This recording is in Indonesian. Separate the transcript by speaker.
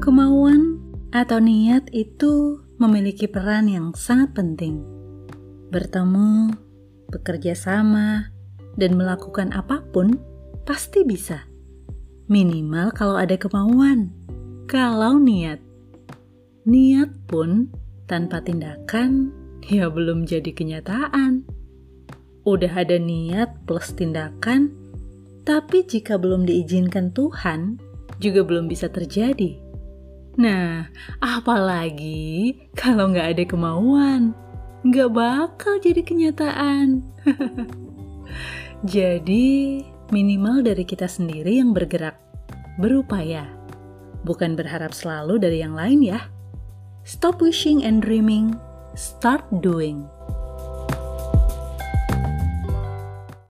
Speaker 1: Kemauan atau niat itu memiliki peran yang sangat penting. Bertemu, bekerja sama, dan melakukan apa pun pasti bisa. Minimal kalau ada kemauan. Kalau niat, niat pun tanpa tindakan ya belum jadi kenyataan. Udah ada niat plus tindakan, tapi jika belum diizinkan Tuhan, juga belum bisa terjadi. Nah, apalagi kalau nggak ada kemauan, nggak bakal jadi kenyataan. jadi, minimal dari kita sendiri yang bergerak, berupaya, bukan berharap selalu dari yang lain ya. Stop wishing and dreaming, start doing.